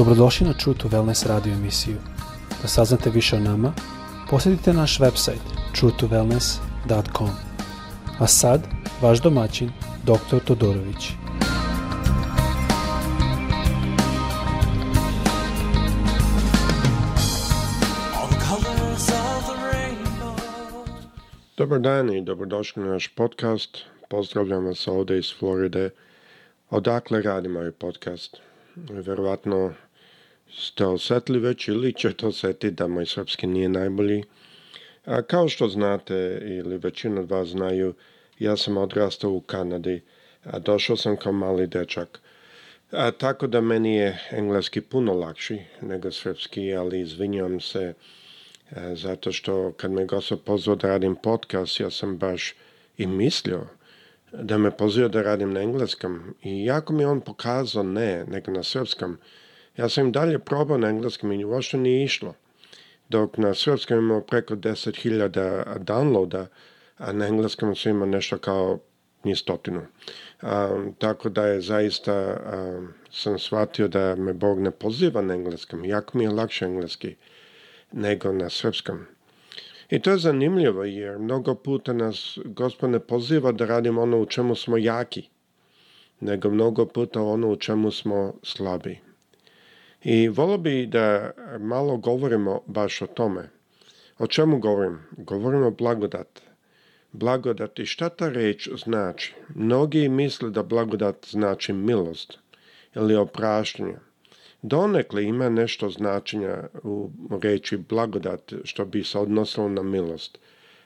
Dobrodošli na True to Wellness radio emisiju. Da saznate više o nama, posjetite naš website truetowellness.com. A sad, vaš domaćin, dr. Todorović. Dobar dan i dobrodošli na naš podcast. Pozdravljam vas ovdje iz Floride. Odakle radimo ovaj podcast? Verovatno ste osetili već ili ćete osetiti da moj srpski nije najbolji. A kao što znate ili većina od vas znaju, ja sam odrastao u Kanadi, a došao sam kao mali dečak. A, tako da meni je engleski puno lakši nego srpski, ali izvinjam se e, zato što kad me gospod pozvao da radim podcast, ja sam baš i mislio da me pozvao da radim na engleskom i jako mi je on pokazao ne, nego na srpskom. Ja sam im dalje probao na engleskom i uopšte nije išlo. Dok na srpskom imamo preko 10.000 downloada, a na engleskom sam imao nešto kao ni stotinu. tako da je zaista sam shvatio da me Bog ne poziva na engleskom. Jako mi je lakše engleski nego na srpskom. I to je zanimljivo jer mnogo puta nas gospod ne poziva da radimo ono u čemu smo jaki, nego mnogo puta ono u čemu smo slabi. I volio bi da malo govorimo baš o tome. O čemu govorim? Govorimo o blagodati. Blagodat i šta ta reč znači? Mnogi misle da blagodat znači milost ili opraštanje. Donekle ima nešto značenja u reči blagodat što bi se odnosilo na milost,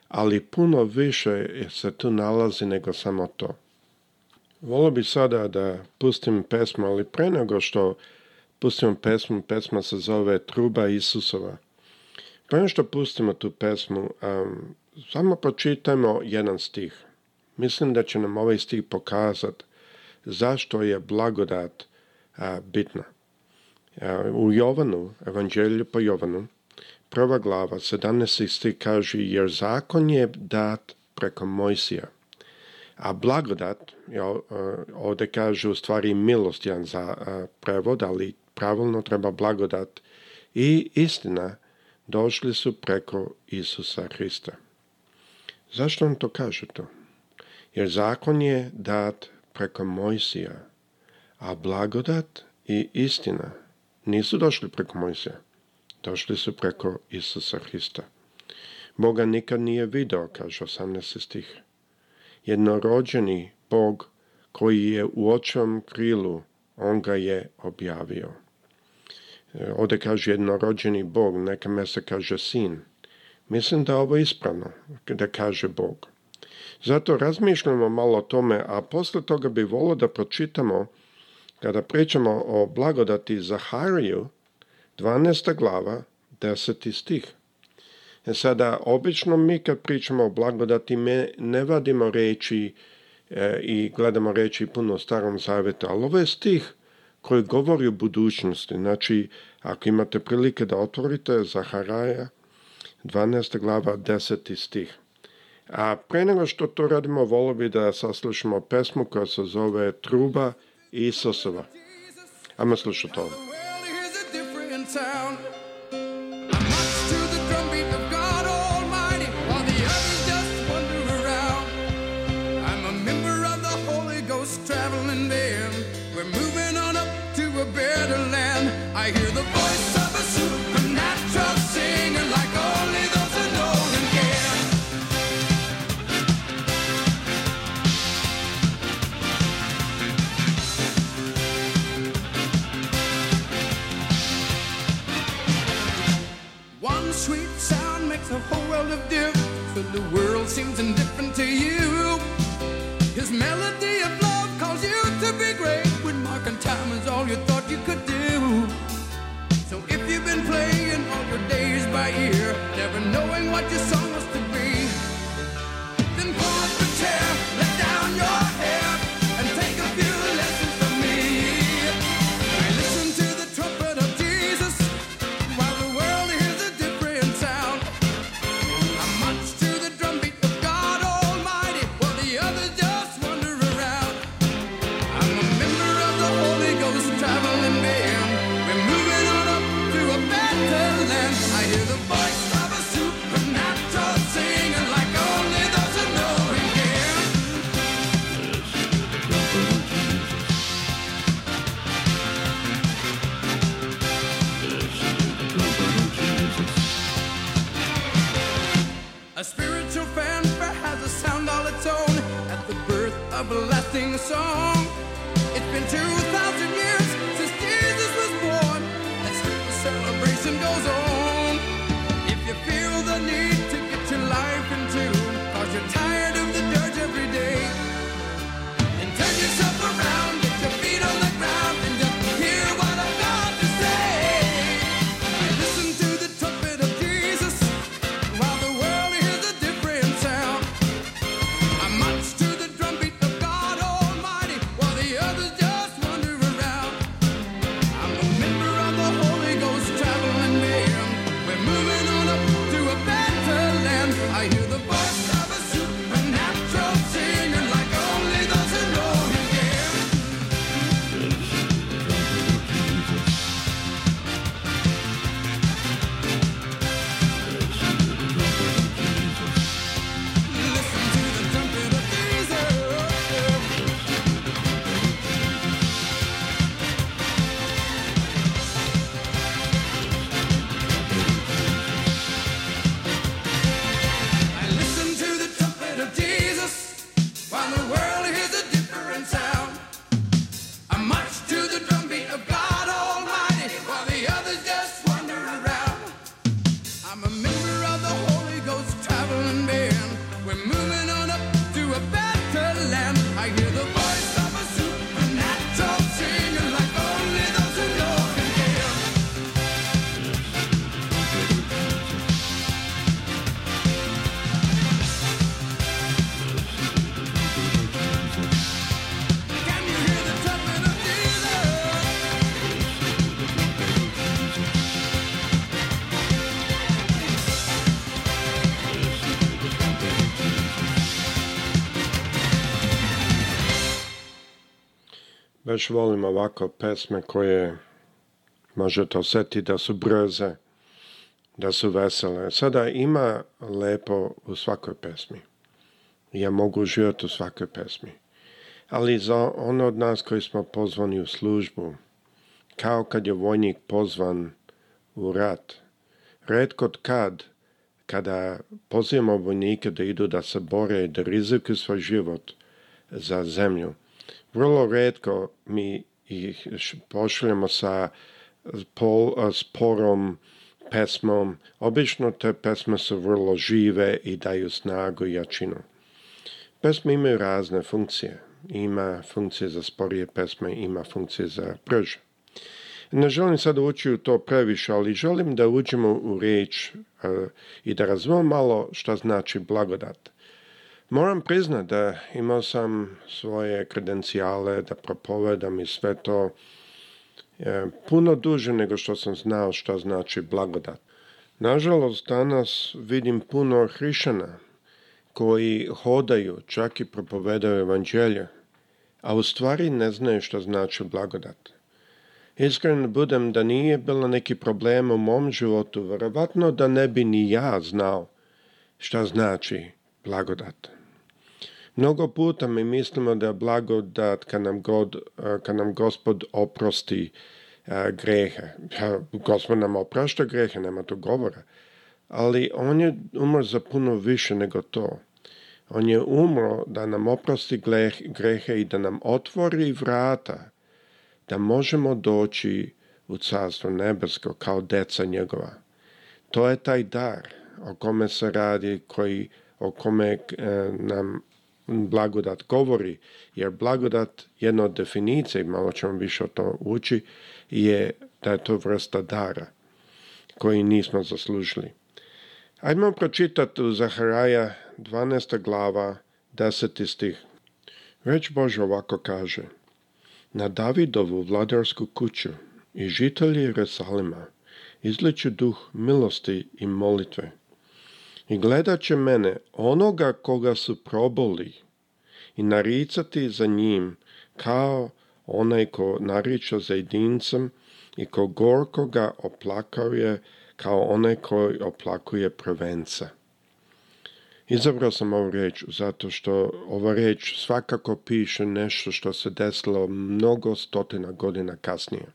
ali puno više se tu nalazi nego samo to. Volio bi sada da pustim pesmu, ali pre nego što pustimo pesmu, pesma se zove Truba Isusova. pa što pustimo tu pesmu, samo pročitajmo jedan stih. Mislim da će nam ovaj stih pokazati zašto je blagodat bitna. u Jovanu, evanđelju po Jovanu, prva glava, 17. stih kaže jer zakon je dat preko Mojsija. A blagodat, e, ovdje kaže u stvari milost za e, prevod, ali pravilno treba blagodat i istina došli su preko Isusa Hrista. Zašto on to kaže to? Jer zakon je dat preko Mojsija, a blagodat i istina nisu došli preko Mojsija. Došli su preko Isusa Hrista. Boga nikad nije video, kaže 18. stih. Jednorođeni Bog koji je u očom krilu, on ga je objavio. E, ovdje kaže jednorođeni Bog, neka se kaže sin. Mislim da je ovo ispravno, da kaže Bog. Zato razmišljamo malo o tome, a posle toga bi volio da pročitamo, kada pričamo o blagodati Zahariju, 12. glava, 10. stih. E sada, obično mi kad pričamo o blagodati, ne vadimo reći e, i gledamo reći puno starom zavetu, ali ovo je stih koji govori o budućnosti. Znači, ako imate prilike da otvorite Zaharaja, 12. glava, 10. stih. A pre nego što to radimo, volio bi da saslušamo pesmu koja se zove Truba Isusova. Ajmo slušati ovo. It's a whole world of difference, but the world seems indifferent to you. His melody of love calls you to be great when marking time is all you thought you could do. So if you've been playing all your days by ear, never knowing what your song was to be, then pull up the chair. a blessing song. It's been 2,000 years since Jesus was born. And the celebration goes on. Već volim ovako pesme koje možete osjetiti da su brze, da su vesele. Sada ima lepo u svakoj pesmi. Ja mogu živjeti u svakoj pesmi. Ali za ono od nas koji smo pozvani u službu, kao kad je vojnik pozvan u rat, redko kad, kada pozivamo vojnike da idu da se bore i da rizikuju svoj život za zemlju, vrlo redko mi ih pošljamo sa pol, sporom pesmom. Obično te pesme su vrlo žive i daju snagu i jačinu. Pesme imaju razne funkcije. Ima funkcije za sporije pesme, ima funkcije za brže. Ne želim sad ući u to previše, ali želim da uđemo u riječ i da razumemo malo šta znači blagodat. Moram priznati da imao sam svoje kredencijale, da propovedam i sve to e, puno duže nego što sam znao što znači blagodat. Nažalost, danas vidim puno hrišana koji hodaju, čak i propovedaju evanđelje, a u stvari ne znaju što znači blagodat. Iskren budem da nije bilo neki problem u mom životu, vjerovatno da ne bi ni ja znao što znači blagodat. Mnogo puta mi mislimo da je blagodat kad nam, god, e, kad nam gospod oprosti e, grehe. Gospod nam oprašta grehe, nema to govora. Ali on je umro za puno više nego to. On je umro da nam oprosti grehe i da nam otvori vrata da možemo doći u carstvo nebesko kao deca njegova. To je taj dar o kome se radi, koji, o kome e, nam blagodat govori, jer blagodat, jedna od definicija, malo ćemo više o to ući, je da je to vrsta dara koji nismo zaslužili. Ajmo pročitati u Zaharaja 12. glava 10. stih. Već Bože ovako kaže Na Davidovu vladarsku kuću i žitelji Jerusalima izliču duh milosti i molitve – i gledat će mene onoga koga su proboli i naricati za njim kao onaj ko nariča za jedincem i ko gorko ga oplakuje kao onaj koji oplakuje prvenca. Izabrao sam ovu reč zato što ova reč svakako piše nešto što se desilo mnogo stotina godina kasnije.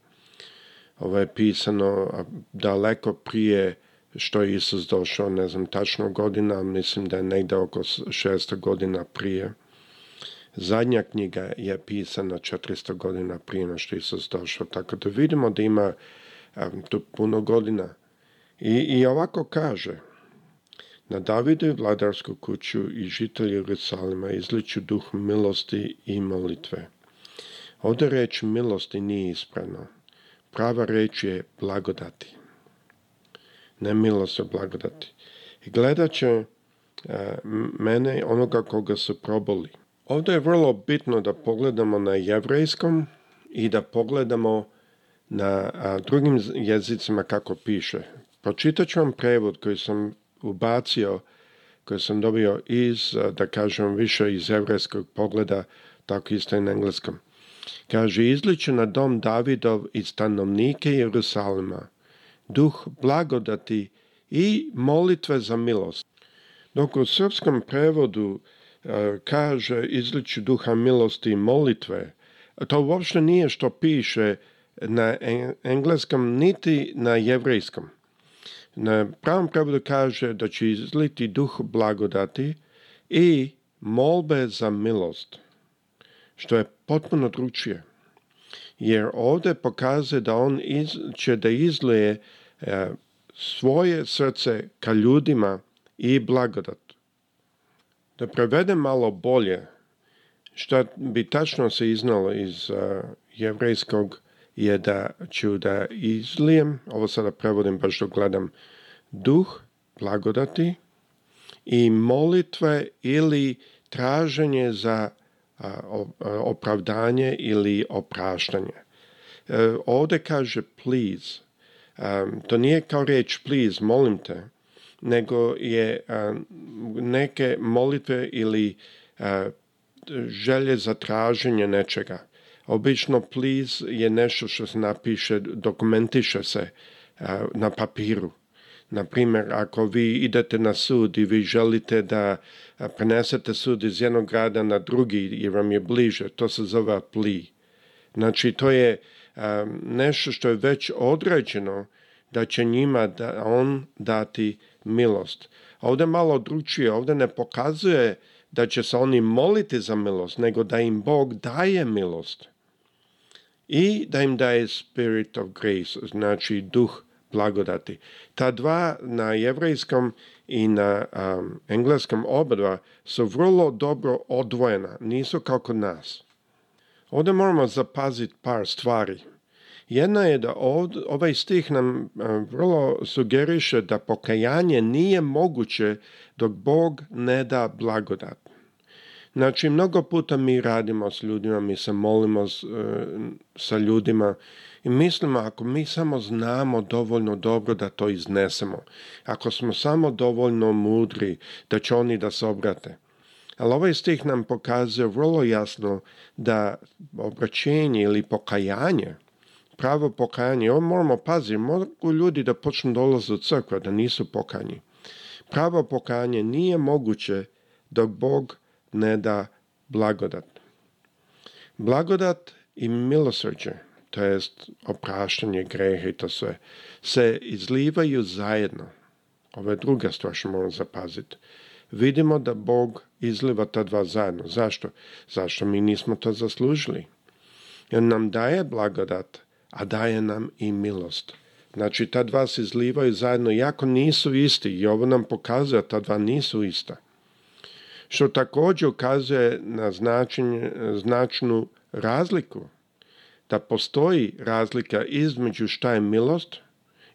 Ovo je pisano daleko prije što je Isus došao, ne znam tačno godina, mislim da je negdje oko 600 godina prije. Zadnja knjiga je pisana 400 godina prije na što Isus došao, tako da vidimo da ima tu puno godina. I, I ovako kaže, na Davidu i vladarsku kuću i žitelji Jerusalima izliču duh milosti i molitve. Ovdje reč milosti nije ispravno. Prava reč je blagodati se blagodati. I gledat će e, mene onoga koga su proboli. Ovdje je vrlo bitno da pogledamo na jevrejskom i da pogledamo na drugim jezicima kako piše. Pročitat ću vam prevod koji sam ubacio, koji sam dobio iz, da kažem, više iz jevrejskog pogleda, tako isto i na engleskom. Kaže, izliče na dom Davidov i stanovnike Jerusalima – duh blagodati i molitve za milost. Dok u srpskom prevodu e, kaže izliči duha milosti i molitve, to uopšte nije što piše na engleskom niti na jevrejskom. Na pravom prevodu kaže da će izliti duh blagodati i molbe za milost, što je potpuno drugčije. Jer ovdje pokazuje da on iz, će da izlije E, svoje srce ka ljudima i blagodat. Da prevedem malo bolje što bi tačno se iznalo iz e, jevrejskog je da ću da izlijem, ovo sada prevodim baš što gledam, duh, blagodati i molitve ili traženje za opravdanje ili opraštanje. E, ovdje kaže please, to nije kao riječ please, molim te, nego je neke molitve ili eh, želje za traženje nečega. Obično please je nešto što se napiše, dokumentiše se eh, na papiru. Na primjer, ako vi idete na sud i vi želite da eh, prenesete sud iz jednog grada na drugi jer vam je bliže, to se zove pli. Znači, to je nešto što je već određeno da će njima da on dati milost. Ovdje malo dručije, ovdje ne pokazuje da će se oni moliti za milost, nego da im Bog daje milost. I da im daje spirit of grace, znači duh blagodati. Ta dva na jevrejskom i na um, engleskom dva su vrlo dobro odvojena, nisu kao kod nas. Ovdje moramo zapaziti par stvari. Jedna je da ovaj stih nam e, vrlo sugeriše da pokajanje nije moguće dok Bog ne da blagodat. Znači, mnogo puta mi radimo s ljudima, mi se molimo s, e, sa ljudima i mislimo ako mi samo znamo dovoljno dobro da to iznesemo, ako smo samo dovoljno mudri da će oni da se obrate – ali ovaj stih nam pokazuje vrlo jasno da obraćenje ili pokajanje, pravo pokajanje, ovo moramo paziti, mogu ljudi da počnu dolaziti u crkvu, da nisu pokajani. Pravo pokajanje nije moguće dok Bog ne da blagodat. Blagodat i milosrđe, to jest opraštanje grehe i to sve, se izlivaju zajedno. Ove je druga stvar što moramo zapaziti vidimo da Bog izliva ta dva zajedno. Zašto? Zašto mi nismo to zaslužili? Jer nam daje blagodat, a daje nam i milost. Znači, ta dva se izlivaju zajedno, jako nisu isti i ovo nam pokazuje, ta dva nisu ista. Što također ukazuje na značnu razliku, da postoji razlika između šta je milost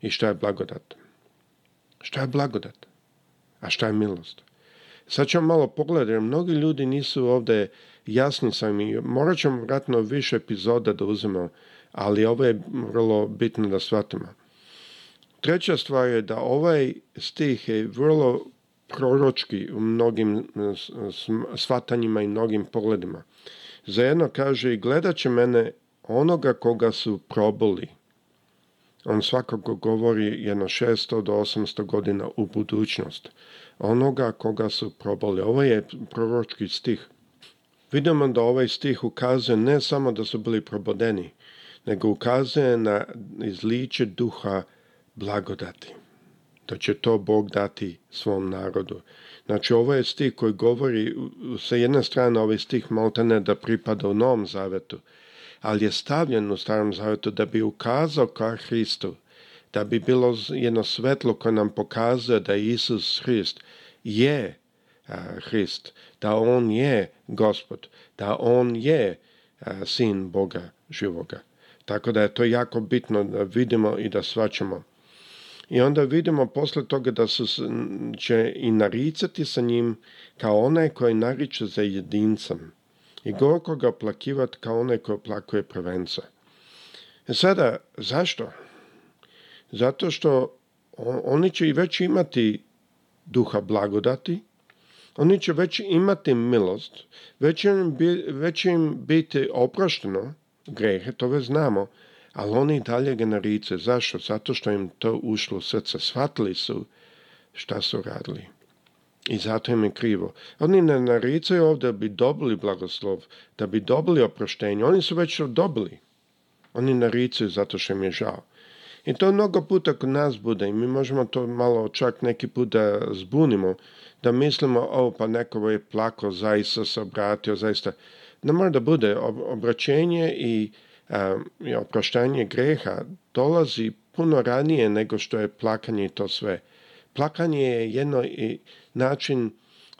i šta je blagodat. Šta je blagodat? A šta je milost? Sad ćemo malo pogledati, mnogi ljudi nisu ovdje jasni sami. Morat ćemo vratno više epizoda da uzmemo, ali ovo je vrlo bitno da shvatimo. Treća stvar je da ovaj stih je vrlo proročki u mnogim e, shvatanjima i mnogim pogledima. jedno kaže i gledat će mene onoga koga su proboli on svakako govori jedno 600 do 800 godina u budućnost. Onoga koga su probali. Ovo je proročki stih. Vidimo da ovaj stih ukazuje ne samo da su bili probodeni, nego ukazuje na izliče duha blagodati. Da će to Bog dati svom narodu. Znači ovo je stih koji govori, sa jedne strane ovaj stih maltene da pripada u Novom Zavetu, ali je stavljen u starom Zavetu da bi ukazao ka Hristu, da bi bilo jedno svetlo koje nam pokazuje da Isus Hrist je Hrist, da On je Gospod, da On je Sin Boga živoga. Tako da je to jako bitno da vidimo i da svačamo. I onda vidimo posle toga da su, će i naricati sa njim kao onaj koji nariče za jedincem i gorko ga plakivat kao onaj koji plakuje prvenca. E sada, zašto? Zato što oni će i već imati duha blagodati, oni će već imati milost, već im, im biti oprošteno grehe, to već znamo, ali oni dalje generice. Zašto? Zato što im to ušlo u srce. Shvatili su šta su radili. I zato im je krivo. Oni ne naricaju ovdje da bi dobili blagoslov, da bi dobili oproštenje. Oni su već dobili. Oni naricaju zato što im je žao. I to mnogo puta kod nas bude i mi možemo to malo čak neki put da zbunimo, da mislimo, o, pa neko je plako, zaista se obratio, zaista. Ne mora da bude, obraćenje i, um, i greha dolazi puno ranije nego što je plakanje i to sve. Plakanje je jedno i način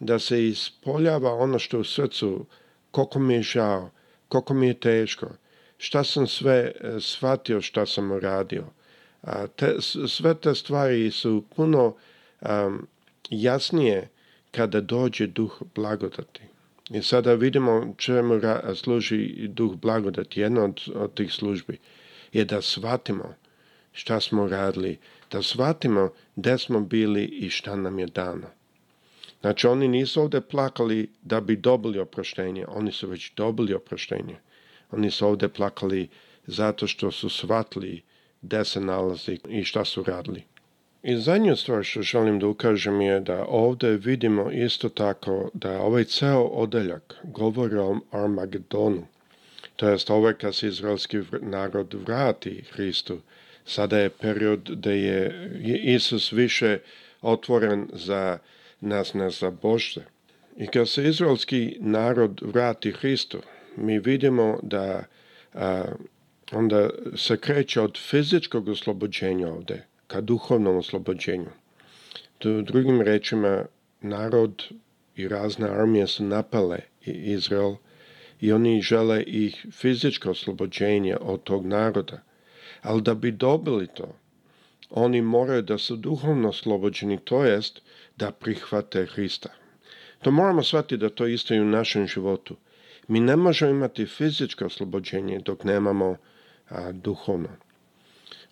da se ispoljava ono što u srcu, koliko mi je žao, koliko mi je teško, šta sam sve e, shvatio šta sam uradio. te, sve te stvari su puno jasnije kada dođe duh blagodati. I sada vidimo čemu služi duh blagodati. Jedna od, od tih službi je da shvatimo šta smo radili, da shvatimo gdje smo bili i šta nam je dano. Znači oni nisu ovdje plakali da bi dobili oproštenje, oni su već dobili oproštenje. Oni su ovdje plakali zato što su shvatili gdje se nalazi i šta su radili. I zadnju stvar što želim da ukažem je da ovdje vidimo isto tako da ovaj ceo odeljak govori o Armagedonu. To je ovaj kad se izraelski narod vrati Hristu, Sada je period da je Isus više otvoren za nas, nas za Božce. I kad se izraelski narod vrati Hristu, mi vidimo da onda se kreće od fizičkog oslobođenja ovdje ka duhovnom oslobođenju. Drugim rečima, narod i razne armije su napale Izrael i oni žele ih fizičko oslobođenje od tog naroda. Ali da bi dobili to, oni moraju da su duhovno slobođeni, to jest da prihvate Hrista. To moramo shvatiti da to isto i u našem životu. Mi ne možemo imati fizičko oslobođenje dok nemamo a, duhovno.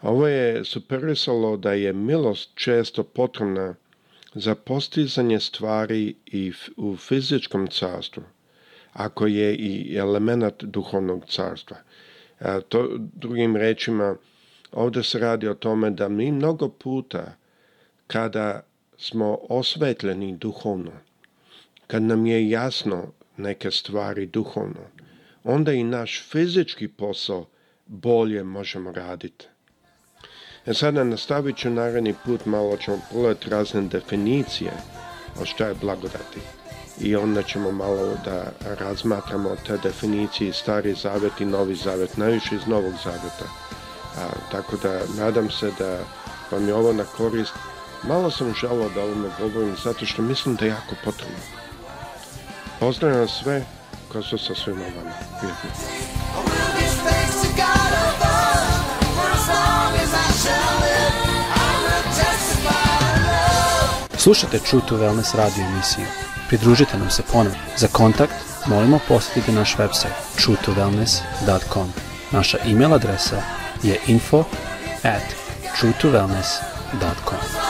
Ovo je superisalo da je milost često potrebna za postizanje stvari i u fizičkom carstvu, ako je i element duhovnog carstva. E, to, drugim rečima, ovdje se radi o tome da mi mnogo puta kada smo osvetljeni duhovno, kad nam je jasno neke stvari duhovno, onda i naš fizički posao bolje možemo raditi. E sada nastavit ću naredni put malo ćemo pogledati razne definicije o što je blagodati i onda ćemo malo da razmatramo te definicije stari zavet i novi zavet, najviše iz novog zaveta. tako da nadam se da vam je ovo na korist. Malo sam želao da ovome govorim zato što mislim da je jako potrebno. Pozdravljam sve ko su sa svima vama. Slušajte True to Wellness radio emisiju. Pridružite nam se ponovno. Za kontakt molimo posjetite naš website truetowellness.com. Naša email adresa je info at truetowellness.com.